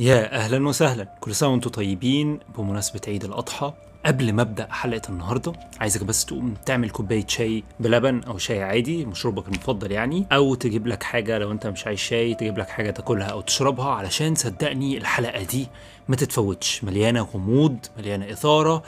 يا أهلا وسهلا. كل سنة وأنتم طيبين. بمناسبة عيد الأضحى قبل ما أبدأ حلقة النهارده عايزك بس تقوم تعمل كوباية شاي بلبن أو شاي عادي مشروبك المفضل يعني أو تجيب لك حاجة لو أنت مش عايز شاي تجيب لك حاجة تاكلها أو تشربها علشان صدقني الحلقة دي ما تتفوتش. مليانة غموض مليانة إثارة.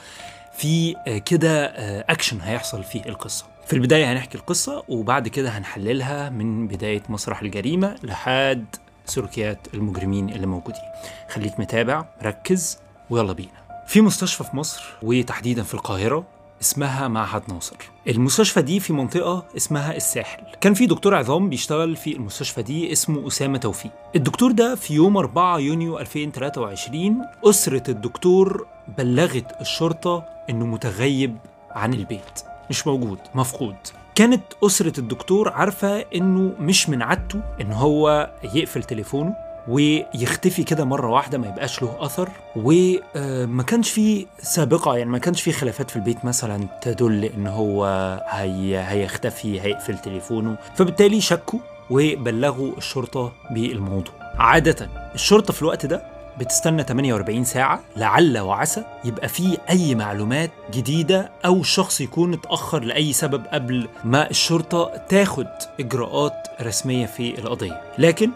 في آه، كده آه، اكشن هيحصل في القصة. في البداية هنحكي القصة وبعد كده هنحللها من بداية مسرح الجريمة لحد سلوكيات المجرمين اللي موجودين. خليك متابع ركز ويلا بينا. في مستشفى في مصر وتحديدا في القاهرة اسمها معهد ناصر. المستشفى دي في منطقة اسمها الساحل. كان في دكتور عظام بيشتغل في المستشفى دي اسمه أسامة توفيق. الدكتور ده في يوم 4 يونيو 2023 أسرة الدكتور بلغت الشرطة إنه متغيب عن البيت. مش موجود مفقود. كانت أسرة الدكتور عارفة إنه مش من عادته إن هو يقفل تليفونه ويختفي كده مرة واحدة ما يبقاش له أثر وما كانش فيه سابقة يعني ما كانش فيه خلافات في البيت مثلا تدل إن هو هي هيختفي هيقفل تليفونه. فبالتالي شكوا وبلغوا الشرطة بالموضوع. عادة الشرطة في الوقت ده بتستنى 48 ساعة لعل وعسى يبقى فيه أي معلومات جديدة أو الشخص يكون اتأخر لأي سبب قبل ما الشرطة تاخد إجراءات رسمية في القضية. لكن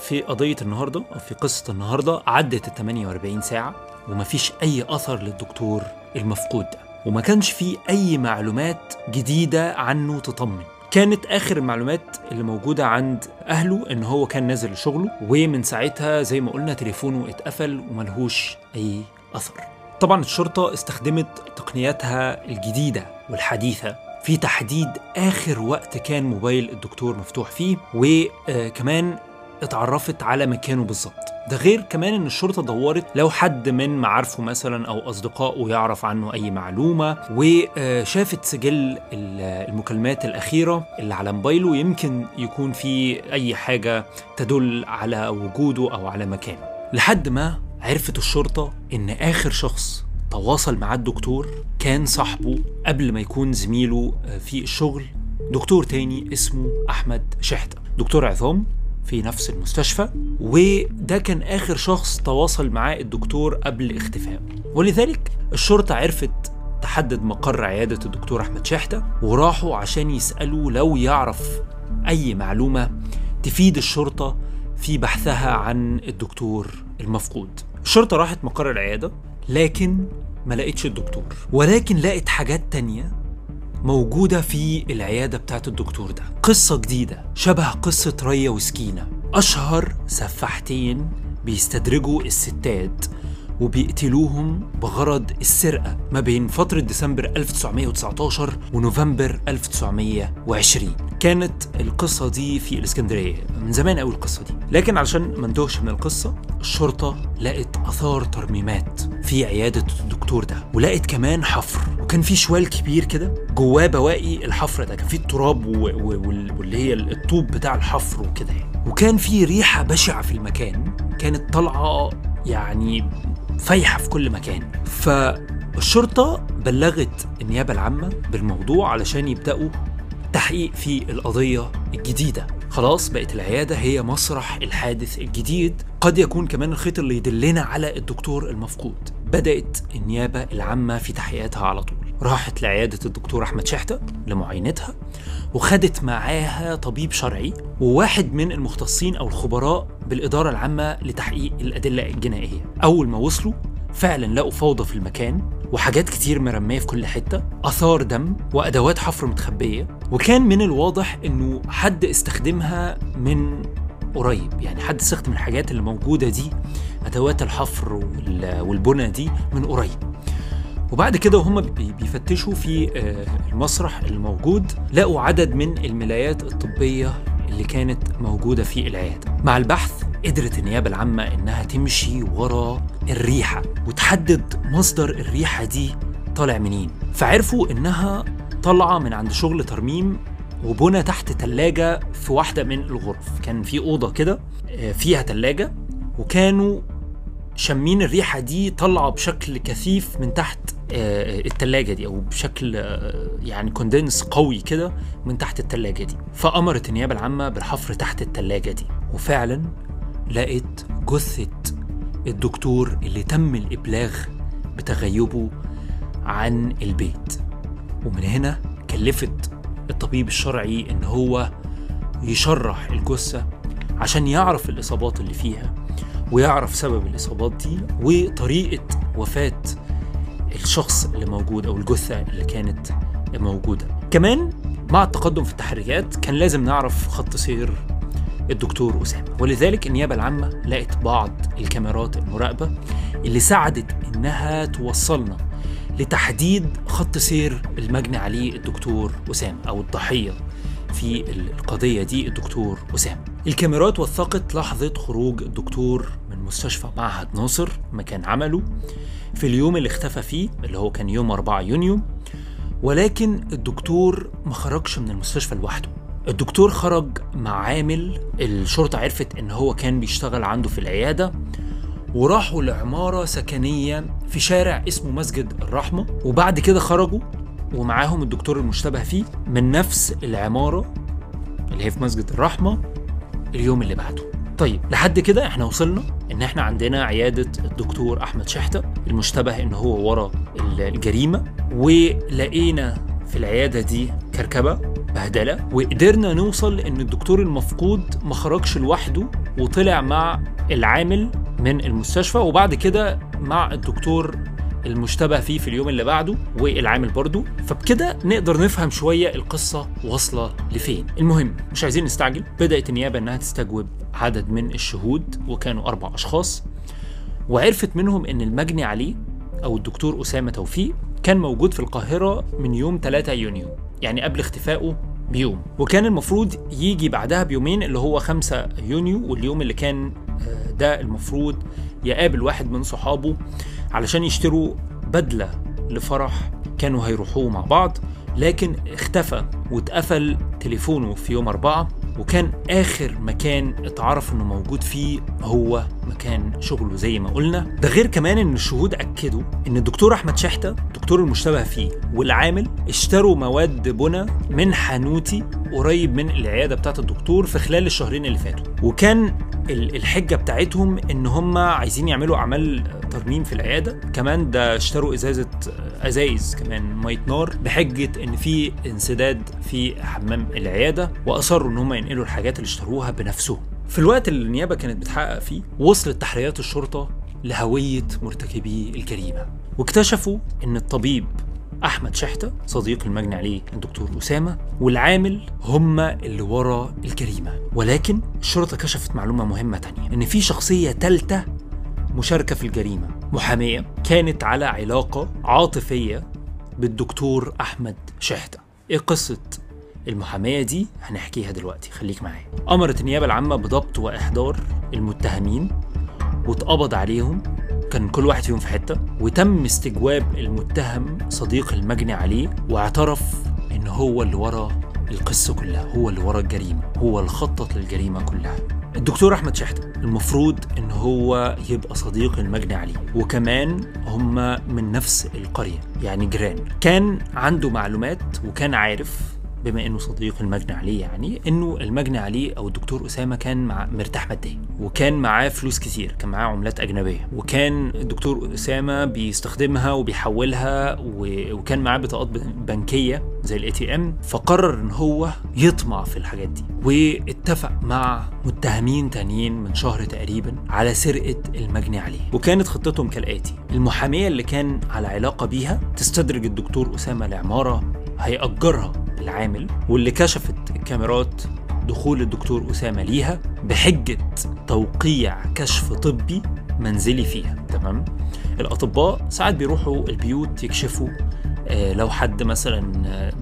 في قضية النهاردة أو في قصة النهاردة عدت ال 48 ساعة ومفيش أي أثر للدكتور المفقود ده. وما كانش فيه أي معلومات جديدة عنه تطمن. كانت آخر المعلومات اللي موجودة عند أهله إن هو كان نازل لشغله ومن ساعتها زي ما قلنا تليفونه اتقفل وملهوش أي أثر. طبعا الشرطة استخدمت تقنياتها الجديدة والحديثة في تحديد آخر وقت كان موبايل الدكتور مفتوح فيه وكمان اتعرفت على مكانه بالظبط. ده غير كمان إن الشرطة دورت لو حد من معارفه مثلا أو أصدقائه يعرف عنه أي معلومة وشافت سجل ال- المكالمات الأخيرة اللي على موبايله يمكن يكون في أي حاجة تدل على وجوده أو على مكانه. لحد ما عرفت الشرطة إن آخر شخص تواصل مع الدكتور كان صاحبه قبل ما يكون زميله في الشغل. دكتور تاني اسمه أحمد شحته دكتور عظام في نفس المستشفى وده كان آخر شخص تواصل معاه الدكتور قبل اختفائه ولذلك الشرطة عرفت تحدد مقر عيادة الدكتور أحمد شحتة وراحوا عشان يسألوا لو يعرف أي معلومة تفيد الشرطة في بحثها عن الدكتور المفقود. الشرطة راحت مقر العيادة لكن ما لقيتش الدكتور ولكن لقت حاجات تانية موجودة في العيادة بتاعت الدكتور ده. قصة جديدة شبه قصة ريا وسكينة. أشهر سفاحتين بيستدرجوا الستات وبيقتلوهم بغرض السرقة ما بين فترة ديسمبر 1919 ونوفمبر 1920 كانت القصة دي في الإسكندرية من زمان قوي القصة دي. لكن علشان ما ندوهش من القصة الشرطة لقت آثار ترميمات في عيادة الدكتور ده ولقت كمان حفر. وكان في شوال كبير كده جواه بواقي الحفر ده كان فيه التراب واللي هي الطوب بتاع الحفر وكده يعني. وكان في ريحة بشعة في المكان كانت طالعة يعني فايحة في كل مكان. فالشرطة بلغت النيابة العامة بالموضوع علشان يبدأوا تحقيق في القضية الجديدة. خلاص بقت العيادة هي مسرح الحادث الجديد. قد يكون كمان الخيط اللي يدلنا على الدكتور المفقود. بدأت النيابة العامة في تحقيقاتها على طول. راحت لعيادة الدكتور أحمد شحتة لمعاينتها وخدت معاها طبيب شرعي وواحد من المختصين أو الخبراء بالإدارة العامة لتحقيق الأدلة الجنائية. أول ما وصلوا فعلا لقوا فوضى في المكان وحاجات كتير مرمية في كل حتة آثار دم وأدوات حفر متخبية. وكان من الواضح إنه حد استخدمها من قريب يعني حد استخدم الحاجات اللي موجودة دي أدوات الحفر وال- والبنى دي من قريب. وبعد كده وهم بي- بيفتشوا في آه، المسرح الموجود لقوا عدد من الملايات الطبية اللي كانت موجودة في العيادة. مع البحث قدرت النيابة العامة إنها تمشي ورا الريحة وتحدد مصدر الريحة دي طالع منين. فعرفوا إنها طالعة من عند شغل ترميم وبنى تحت تلاجة في واحدة من الغرف. كان في أوضة كده آه، فيها تلاجة وكانوا شامين الريحة دي طالعة بشكل كثيف من تحت آه، التلاجة دي أو بشكل آه، يعني كوندنس قوي كده من تحت التلاجة دي. فأمرت النيابة العامة بالحفر تحت التلاجة دي. وفعلا لقيت جثة الدكتور اللي تم الإبلاغ بتغيبه عن البيت. ومن هنا كلفت الطبيب الشرعي إن هو يشرح الجثة عشان يعرف الإصابات اللي فيها. ويعرف سبب الإصابات دي وطريقة وفاة الشخص اللي موجود أو الجثة اللي كانت موجودة. كمان مع التقدم في التحريات كان لازم نعرف خط سير الدكتور أسامة. ولذلك النيابة العامة لقت بعض الكاميرات المراقبة اللي ساعدت إنها توصلنا لتحديد خط سير المجني عليه الدكتور أسامة أو الضحية. في القضية دي الدكتور أسامة. الكاميرات وثقت لحظة خروج الدكتور من مستشفى معهد ناصر مكان عمله في اليوم اللي اختفى فيه اللي هو كان يوم 4 يونيو ولكن الدكتور ما خرجش من المستشفى لوحده. الدكتور خرج مع عامل الشرطة عرفت إن هو كان بيشتغل عنده في العيادة وراحوا لعمارة سكنية في شارع اسمه مسجد الرحمة وبعد كده خرجوا ومعاهم الدكتور المشتبه فيه من نفس العمارة اللي هي في مسجد الرحمة اليوم اللي بعده. طيب لحد كده إحنا وصلنا ان إحنا عندنا عيادة الدكتور أحمد شحتة المشتبه إن هو ورا الجريمة ولقينا في العيادة دي كركبة بهدلة وقدرنا نوصل إن الدكتور المفقود ما خرجش لوحده وطلع مع العامل من المستشفى وبعد كده مع الدكتور المشتبه فيه في اليوم اللي بعده والعامل برضه فبكده نقدر نفهم شوية القصة واصلة لفين. المهم مش عايزين نستعجل. بدأت النيابة إنها تستجوب عدد من الشهود وكانوا أربع أشخاص. وعرفت منهم إن المجني عليه أو الدكتور أسامة توفيق كان موجود في القاهرة من يوم 3 يونيو يعني قبل اختفائه بيوم. وكان المفروض يجي بعدها بيومين اللي هو 5 يونيو واليوم اللي كان ده المفروض يقابل واحد من صحابه. علشان يشتروا بدلة لفرح كانوا هيروحوه مع بعض لكن اختفى واتقفل تليفونه في يوم أربعة وكان آخر مكان اتعرف إنه موجود فيه هو مكان شغله زي ما قلنا. ده غير كمان إن الشهود أكدوا إن الدكتور أحمد شحتة الدكتور المشتبه فيه والعامل اشتروا مواد بنا من حانوتي قريب من العيادة بتاعت الدكتور في خلال الشهرين اللي فاتوا. وكان الحجة بتاعتهم إن هم عايزين يعملوا أعمال ترميم في العيادة. كمان ده اشتروا إزازة أزايز كمان مية نار بحجة إن في انسداد في حمام العيادة وأصروا إن هم ينقلوا الحاجات اللي اشتروها بنفسهم. في الوقت اللي النيابة كانت بتحقق فيه وصلت تحريات الشرطة لهوية مرتكبي الجريمة. واكتشفوا إن الطبيب أحمد شحتة صديق المجني عليه الدكتور أسامة والعامل هما اللي ورا الجريمة. ولكن الشرطة كشفت معلومة مهمة تانية إن في شخصية تالتة مشاركة في الجريمة. محامية كانت على علاقة عاطفية بالدكتور أحمد شحتة. إيه قصة المحامية دي؟ هنحكيها دلوقتي. خليك معايا. أمرت النيابة العامة بضبط وإحضار المتهمين واتقبض عليهم. كان كل واحد فيهم في حتة. وتم استجواب المتهم صديق المجني عليه. واعترف إن هو اللي ورا القصة كلها. هو اللي ورا الجريمة. هو اللي خطط للجريمة كلها. الدكتور أحمد شحتة المفروض إن هو يبقى صديق المجني عليه وكمان هما من نفس القرية يعني جيران. كان عنده معلومات وكان عارف بما إنه صديق المجني عليه يعني إنه المجني عليه أو الدكتور أسامة كان مع مرتاح ماديا وكان معاه فلوس كتير كان معاه عملات أجنبية وكان الدكتور أسامة بيستخدمها وبيحولها و... وكان معاه بطاقات بنكية زي ال ATM فقرر إن هو يطمع في الحاجات دي واتفق مع متهمين تانيين من شهر تقريبا على سرقة المجني عليه وكانت خطتهم كالاتي المحامية اللي كان على علاقة بيها تستدرج الدكتور أسامة لعمارة هيأجرها. العامل واللي كشفت الكاميرات دخول الدكتور أسامة ليها بحجة توقيع كشف طبي منزلي فيها تمام؟ الأطباء ساعات بيروحوا البيوت يكشفوا آه لو حد مثلا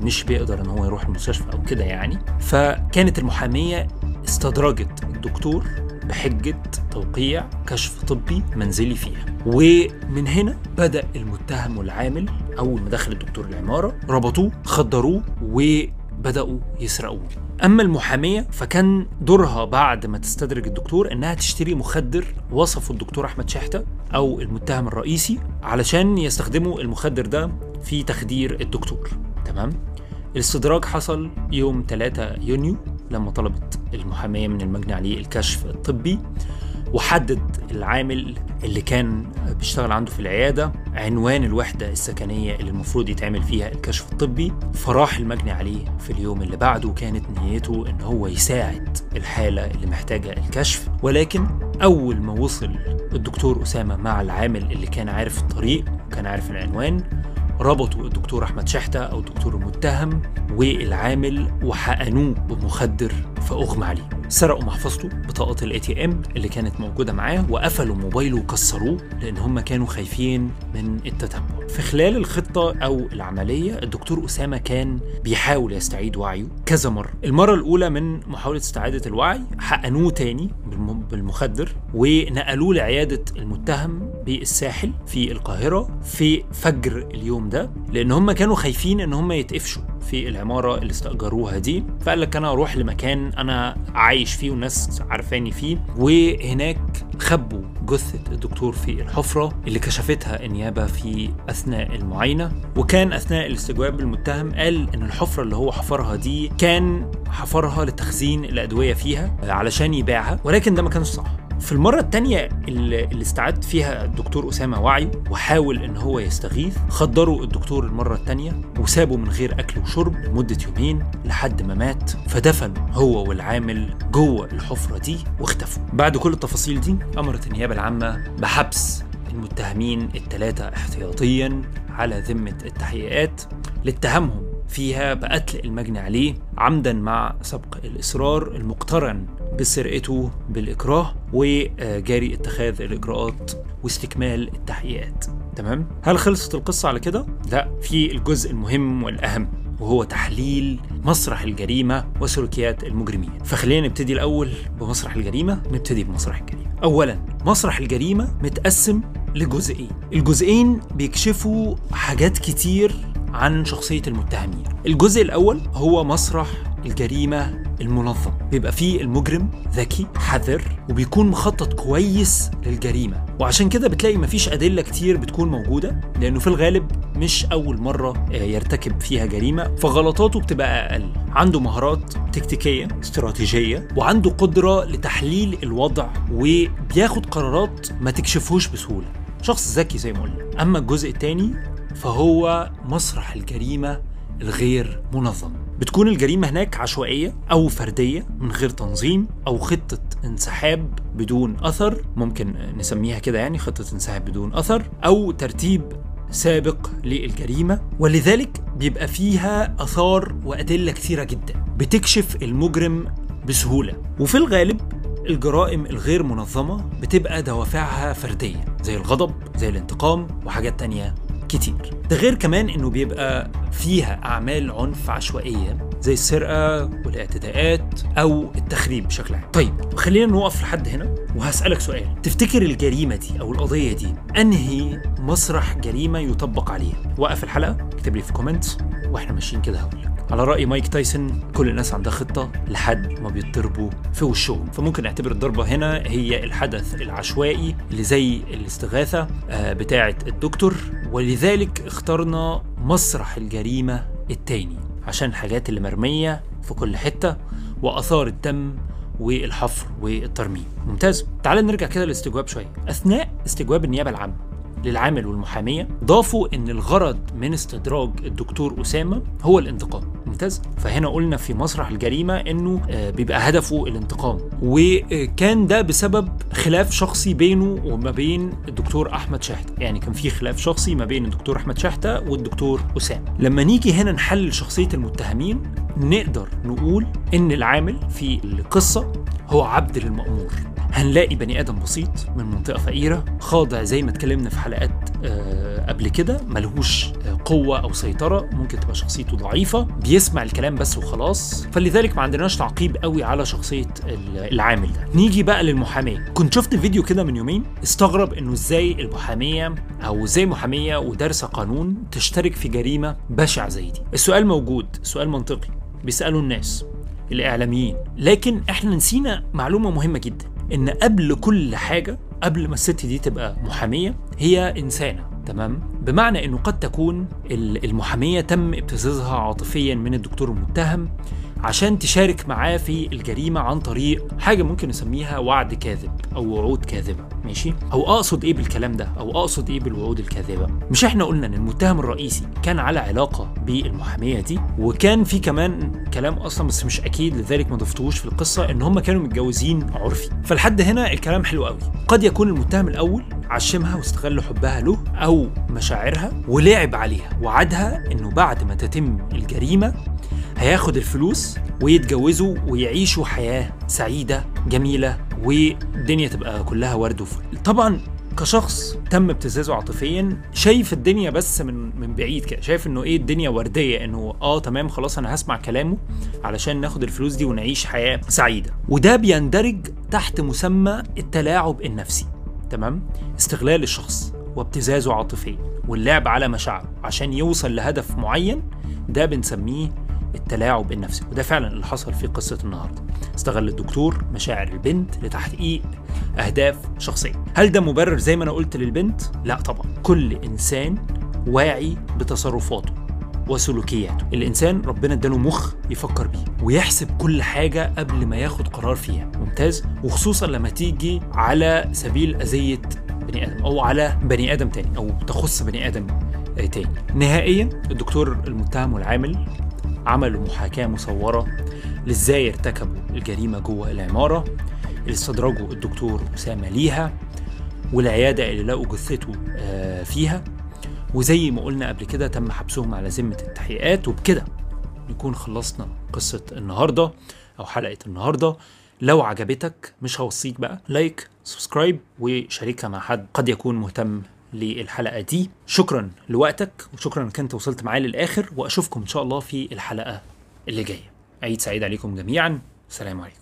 مش بيقدر إن هو يروح المستشفى أو كده يعني. فكانت المحامية استدرجت الدكتور بحجة توقيع كشف طبي منزلي فيها. ومن هنا بدأ المتهم والعامل أول ما دخل الدكتور العمارة ربطوه خدروه وبدأوا يسرقوه. أما المحامية فكان دورها بعد ما تستدرج الدكتور إنها تشتري مخدر وصفه الدكتور أحمد شحتة أو المتهم الرئيسي علشان يستخدموا المخدر ده في تخدير الدكتور. تمام؟ الاستدراج حصل يوم 3 يونيو لما طلبت المحامية من المجني عليه الكشف الطبي وحدد العامل اللي كان بيشتغل عنده في العيادة عنوان الوحدة السكنية اللي المفروض يتعمل فيها الكشف الطبي. فراح المجني عليه في اليوم اللي بعده كانت نيته إن هو يساعد الحالة اللي محتاجة الكشف. ولكن أول ما وصل الدكتور أسامة مع العامل اللي كان عارف الطريق وكان عارف العنوان ربطوا الدكتور أحمد شحتة أو الدكتور المتهم والعامل وحقنوه بمخدر فأغمى عليه. سرقوا محفظته بطاقة ال ATM اللي كانت موجودة معاه وقفلوا موبايله وكسروه لأن هم كانوا خايفين من التتبع في خلال الخطة أو العملية الدكتور أسامة كان بيحاول يستعيد وعيه كذا مرة. المرة الأولى من محاولة استعادة الوعي حقنوه تاني بالم- بالمخدر ونقلوه لعيادة المتهم بالساحل في القاهرة في فجر اليوم ده لأن هم كانوا خايفين إن هم يتقفشوا في العمارة اللي استأجروها دي. فقال لك أنا أروح لمكان أنا عايش فيه والناس عارفاني فيه. وهناك خبوا جثة الدكتور في الحفرة اللي كشفتها النيابه في أثناء المعاينة. وكان أثناء الاستجواب المتهم قال إن الحفرة اللي هو حفرها دي كان حفرها لتخزين الأدوية فيها علشان يبيعها ولكن ده ما كانش صح. في المرة التانية اللي استعاد فيها الدكتور أسامة وعيه وحاول إن هو يستغيث خدروا الدكتور المرة التانية وسابوا من غير أكل وشرب لمدة يومين لحد ما مات فدفنوا هو والعامل جوه الحفرة دي واختفوا. بعد كل التفاصيل دي أمرت النيابة العامة بحبس المتهمين الثلاثة احتياطيا على ذمة التحقيقات لاتهامهم فيها بقتل المجني عليه عمدا مع سبق الإصرار المقترن بسرقته بالإكراه وجاري اتخاذ الإجراءات واستكمال التحقيقات. تمام؟ هل خلصت القصة على كده؟ لا في الجزء المهم والأهم وهو تحليل مسرح الجريمة وسلوكيات المجرمين. فخلينا نبتدي الأول بمسرح الجريمة نبتدي بمسرح الجريمة. أولا مسرح الجريمة متقسم لجزئين. الجزئين بيكشفوا حاجات كتير عن شخصية المتهمين. الجزء الأول هو مسرح الجريمة المنظم. بيبقى فيه المجرم ذكي حذر وبيكون مخطط كويس للجريمة. وعشان كده بتلاقي مفيش أدلة كتير بتكون موجودة لأنه في الغالب مش أول مرة آه، يرتكب فيها جريمة. فغلطاته بتبقى أقل. عنده مهارات تكتيكية استراتيجية وعنده قدرة لتحليل الوضع وبياخد قرارات ما تكشفهوش بسهولة. شخص ذكي زي ما قلنا. أما الجزء الثاني فهو مسرح الجريمة الغير منظم. بتكون الجريمة هناك عشوائية أو فردية من غير تنظيم أو خطة انسحاب بدون أثر ممكن نسميها كده يعني خطة انسحاب بدون أثر أو ترتيب سابق للجريمة. ولذلك بيبقى فيها آثار وأدلة كثيرة جدا بتكشف المجرم بسهولة. وفي الغالب الجرائم الغير منظمة بتبقى دوافعها فردية زي الغضب زي الانتقام وحاجات تانية كتير. ده غير كمان إنه بيبقى فيها أعمال عنف عشوائية زي السرقة والاعتداءات أو التخريب بشكل عام. طيب خلينا نوقف لحد هنا وهسألك سؤال. تفتكر الجريمة دي أو القضية دي أنهي مسرح جريمة يطبق عليها؟ وقف الحلقة اكتب لي في كومنتس وإحنا ماشيين كده هقول على رأي مايك تايسون كل الناس عندها خطة لحد ما بيتضربوا في وشهم. فممكن نعتبر الضربة هنا هي الحدث العشوائي اللي زي الاستغاثة آه، بتاعة الدكتور. ولذلك اخترنا مسرح الجريمة التاني عشان الحاجات اللي مرمية في كل حتة وآثار الدم والحفر والترميم. ممتاز. تعال نرجع كده للاستجواب شوية. أثناء استجواب النيابة العامة للعامل والمحامية ضافوا إن الغرض من استدراج الدكتور أسامة هو الانتقام. ممتاز؟ فهنا قلنا في مسرح الجريمة إنه آه، بيبقى هدفه الانتقام. وكان ده بسبب خلاف شخصي بينه وما بين الدكتور أحمد شحتة. يعني كان في خلاف شخصي ما بين الدكتور أحمد شحتة والدكتور أسامة. لما نيجي هنا نحلل شخصية المتهمين نقدر نقول إن العامل في القصة هو عبد للمأمور هنلاقي بني آدم بسيط من منطقة فقيرة خاضع زي ما اتكلمنا في حلقات آه، قبل كده ملهوش آه، قوة أو سيطرة ممكن تبقى شخصيته ضعيفة بيسمع الكلام بس وخلاص. فلذلك ما عندناش تعقيب قوي على شخصية ال- العامل ده. نيجي بقى للمحاميه كنت شفت فيديو كده من يومين استغرب إنه إزاي المحامية أو إزاي محامية ودارسة قانون تشترك في جريمة بشعة زي دي. السؤال موجود سؤال منطقي. بيسألوا الناس الإعلاميين. لكن إحنا نسينا معلومة مهمة جدا. إن قبل كل حاجة قبل ما الست دي تبقى محامية هي إنسانة تمام؟ بمعنى إنه قد تكون ال- المحامية تم ابتزازها عاطفيا من الدكتور المتهم عشان تشارك معاه في الجريمة عن طريق حاجة ممكن نسميها وعد كاذب أو وعود كاذبة ماشي؟ أو أقصد إيه بالكلام ده؟ أو أقصد إيه بالوعود الكاذبة؟ مش إحنا قلنا إن المتهم الرئيسي كان على علاقة بالمحامية دي وكان في كمان كلام أصلا بس مش أكيد لذلك ما ضفتوش في القصة إن هم كانوا متجوزين عرفي. فلحد هنا الكلام حلو قوي قد يكون المتهم الأول عشمها واستغل حبها له أو مشاعرها ولعب عليها وعدها إنه بعد ما تتم الجريمة هياخد الفلوس ويتجوزوا ويعيشوا حياة سعيدة جميلة والدنيا تبقى كلها ورد وفل. طبعا كشخص تم ابتزازه عاطفيا شايف الدنيا بس من من بعيد كده شايف إنه إيه الدنيا وردية إنه آه تمام خلاص أنا هسمع كلامه علشان ناخد الفلوس دي ونعيش حياة سعيدة. وده بيندرج تحت مسمى التلاعب النفسي تمام؟ استغلال الشخص وابتزازه عاطفيا واللعب على مشاعره عشان يوصل لهدف معين ده بنسميه التلاعب النفسي. وده فعلا اللي حصل في قصة النهاردة. استغل الدكتور مشاعر البنت لتحقيق أهداف شخصية. هل ده مبرر زي ما أنا قلت للبنت؟ لا طبعا. كل إنسان واعي بتصرفاته وسلوكياته. الإنسان ربنا إداله مخ يفكر بيه ويحسب كل حاجة قبل ما ياخد قرار فيها. ممتاز؟ وخصوصا لما تيجي على سبيل أذية بني آدم أو على بني آدم تاني أو تخص بني آدم تاني. نهائيا الدكتور المتهم والعامل عملوا محاكاة مصورة لإزاي ارتكبوا الجريمة جوه العمارة اللي استدرجوا الدكتور أسامة ليها والعيادة اللي لقوا جثته آه، فيها. وزي ما قلنا قبل كده تم حبسهم على ذمة التحقيقات. وبكده نكون خلصنا قصة النهاردة أو حلقة النهاردة. لو عجبتك مش هوصيك بقى like subscribe وشاركها مع حد قد يكون مهتم للحلقة دي. شكرا لوقتك وشكرا إنك أنت وصلت معايا للآخر وأشوفكم إن شاء الله في الحلقة اللي جاية. عيد سعيد عليكم جميعا. سلام عليكم.